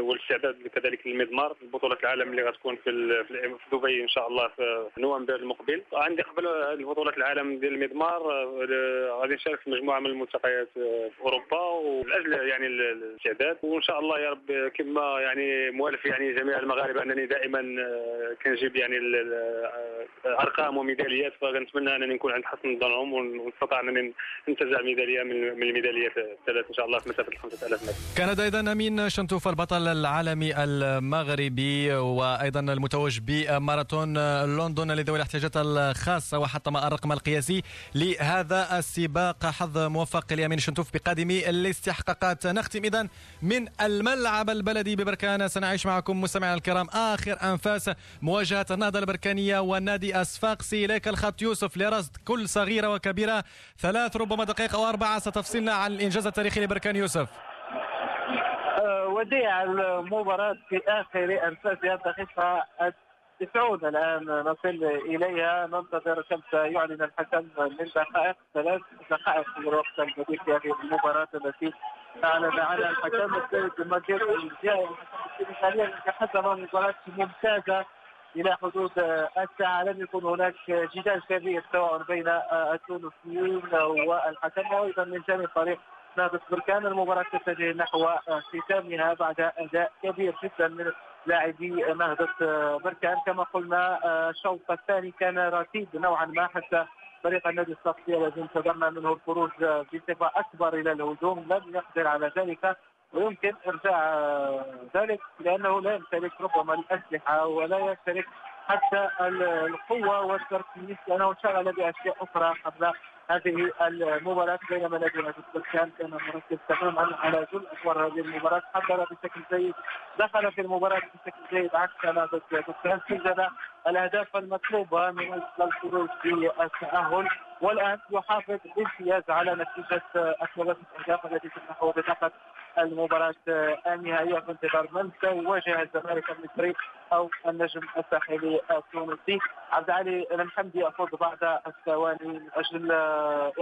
والاستعداد كذلك للمضمار بطوله العالم اللي غتكون في في دبي إن شاء الله في نوفمبر المقبل. عندي قبل بطولة العالم ديال المضمار آه، غادي نشارك في مجموعة من الملتقيات في أوروبا ولاجل يعني الاستعداد. وإن شاء الله يا رب كما يعني موالف يعني جميع المغاربة أنني دائما كنجيب يعني أرقام وميداليات فنتمنى أنني نكون عند حسن ظنهم ونستطيع أن ننتزع ميدالية من الميداليات الثلاث إن شاء الله في مسافة 5000 متر. كان أيضا أمين شنتوف البطل العالمي المغربي وأيضا المتوج بماراثون لندن لذوي الاحتياجات الخاصة وحطم الرقم القياسي لهذا السباق. حظ موفق لأمين شنتوف بقادم الاستحقاقات. نختم اذا من الملعب البلدي ببركان. سنعيش معكم مستمعينا الكرام آخر أنفاس. مواجهة النهضة البركانية والنادي اسفاقسي إليك الخط يوسف لرصد كل صغيرة وكبيرة ثلاث ربما دقائق أو أربعة ستفصلنا عن الإنجاز التاريخي لبركان يوسف. أه، وديع المباراة في آخر أنفاسها الدقيقة التسعون الآن نصل إليها. ننتظر كم سيعلن الحكم من دقائق ثلاث دقائق في الوقت الجديد في هذه المباراة التي أعلن عنها الحكم السيد المجيد الجاي. حاليا حسب مباراة ممتازة إلى حدود الساعة لم يكن هناك جدال كبير سواء بين التونسيين والحكم. وأيضا من جانب فريق نهضة بركان المباراة تتجه نحو ختامها بعد أداء كبير جدا من لاعبي نهضة بركان. كما قلنا الشوط الثاني كان رتيب نوعا ما حتى فريق النادي الصفي الذي انتظرنا منه الخروج بصفة أكبر إلى الهجوم لم يقدر على ذلك. ويمكن إرجاع ذلك لأنه لا يمتلك ربما الأسلحة ولا يمتلك حتى القوة والتركيز لأنه انشغل بأشياء أخرى قبل هذه المباراة بينما نادي البركان كان مركز تماما على جل أدوار هذه المباراة. حضر بشكل جيد دخل في المباراة بشكل جيد عكس نادي البركان سجل الأهداف المطلوبة من أجل الخروج بالتأهل والآن يحافظ بامتياز على نتيجة الثلاثة أهداف التي تمنحه بطاقة المباراة النهائية في انتظار من سيواجه الزمالك المصري أو النجم الساحلي التونسي. عبد العالي المحمدي يأخذ بعد الثواني من أجل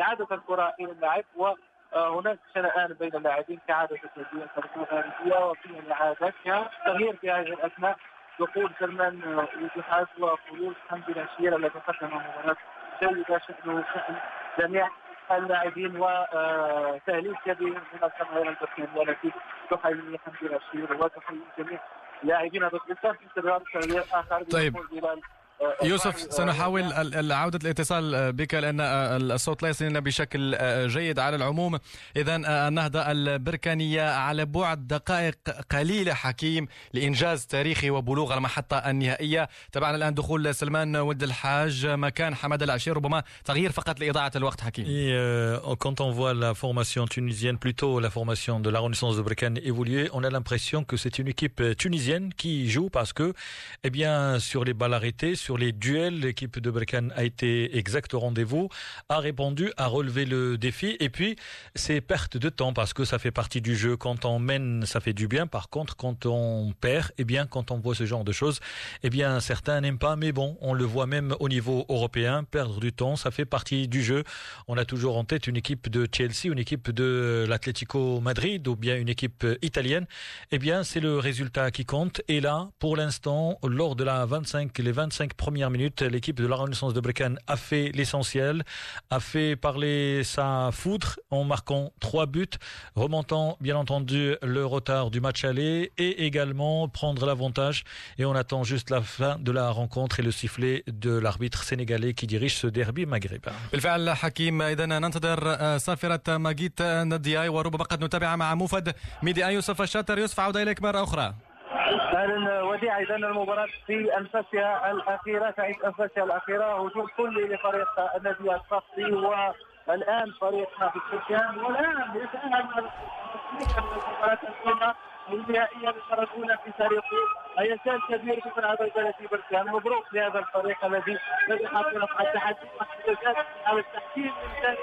إعادة الكرة إلى اللاعب. وهناك شنآن بين اللاعبين كعادة التسجيل الخارجية وفي إعادتها تغيير في هذه الأثناء دخول سلمان الاتحاد وخروج حمدي العشير الذي قدم مباراة جيدة شأنه شأن جميع اللاعبين وتهليل كبير من الجماهير البركانية التي تحيي حمدي العشير وتحيي جميع لاعبين ضد في انتظار تغيير آخر. طيب. يوسف سنحاول عودة الاتصال بك لأن الصوت لا يصلنا بشكل جيد على العموم. إذا النهضة البركانية على بعد دقائق قليلة حكيم لإنجاز تاريخي وبلوغ المحطة النهائية. تبعنا الآن دخول سلمان ولد الحاج مكان حمد العشير ربما تغيير فقط لإضاعة الوقت حكيم. Euh, quand on voit la formation tunisienne, plutôt la formation de la Renaissance de Bretagne évoluer, on a l'impression que c'est une équipe tunisienne qui joue parce que, eh bien, sur les balles arrêtées, sur les duels. L'équipe de Berkane a été exact au rendez-vous, a répondu, a relevé le défi. Et puis, c'est perte de temps parce que ça fait partie du jeu. Quand on mène, ça fait du bien. Par contre, quand on perd, eh bien, quand on voit ce genre de choses, eh bien, certains n'aiment pas. Mais bon, on le voit même au niveau européen. Perdre du temps, ça fait partie du jeu. On a toujours en tête une équipe de Chelsea, une équipe de l'Atlético Madrid ou bien une équipe italienne. Eh bien, c'est le résultat qui compte. Et là, pour l'instant, lors de la 25, les 25 premières minutes, l'équipe de la Renaissance de Brécan a fait l'essentiel, a fait parler sa foudre en marquant trois buts, remontant bien entendu le retard du match aller et également prendre l'avantage. Et on attend juste la fin de la rencontre et le sifflet de l'arbitre sénégalais qui dirige ce derby maghrébin. بالفعل حكيم اذا ننتظر صافره ماجيت ندياي وربما قد نتابع مع موفد ميدي يوسف الشاطر يوسف عوده اليك مره اخرى أهلا. وديع اذا المباراة في أنفاسها الأخيرة تعيش أنفاسها الأخيرة هجوم كلي لفريق النادي الصفي والآن فريق نادي السكان المباراه الاولى النهائية للمره الاولى في تاريخه ايسان كبير في ملعب البلدي بركان مبروك لهذا الفريق الذي نجح في رفع التحدي على التحكيم من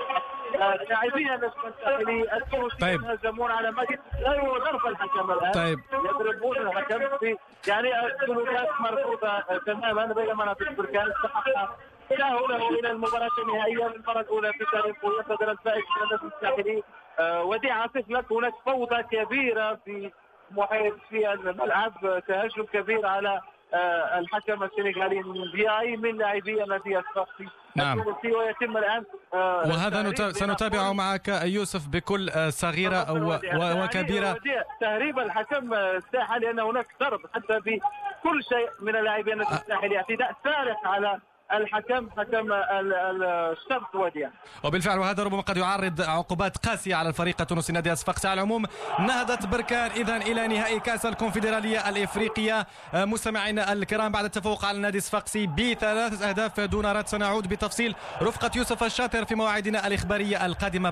لاعبين الساحلي التونسي طيب. يهزمون على مجد لا ضرب الحكم الآن. طيب. يضربون الحكم في يعني سلوكات مرفوضه تماما بينما نادي بركان. استحق تأهله إلى المباراة النهائية للمره الاولى في تاريخه يصدر الفائز من الساحلي آه، وديع عاطف لك هناك فوضى كبيرة في محيط في الملعب تهجم كبير على آه، الحكم السنغالي دياي من لاعبي النادي الصفي نعم. ويتم الآن آه، وهذا نت- التعريف سنتابع بنقول- معك يوسف بكل آه، صغيرة و- و- وكبيرة تهريب الحكم الساحل لأن هناك ضرب حتى بكل شيء من اللاعبين الساحلي اعتداء صارخ على الحكم حكم ال- ال- الشرط وديع. وبالفعل وهذا ربما قد يعرض عقوبات قاسية على الفريق التونسي نادي الصفاقسي على العموم نهضة بركان. إذا إلى نهائي كأس الكونفدرالية الإفريقية. آه، مستمعينا الكرام بعد التفوق على النادي الصفاقسي بثلاث أهداف دون رد سنعود بتفصيل رفقة يوسف الشاطر في مواعيدنا الإخبارية القادمة.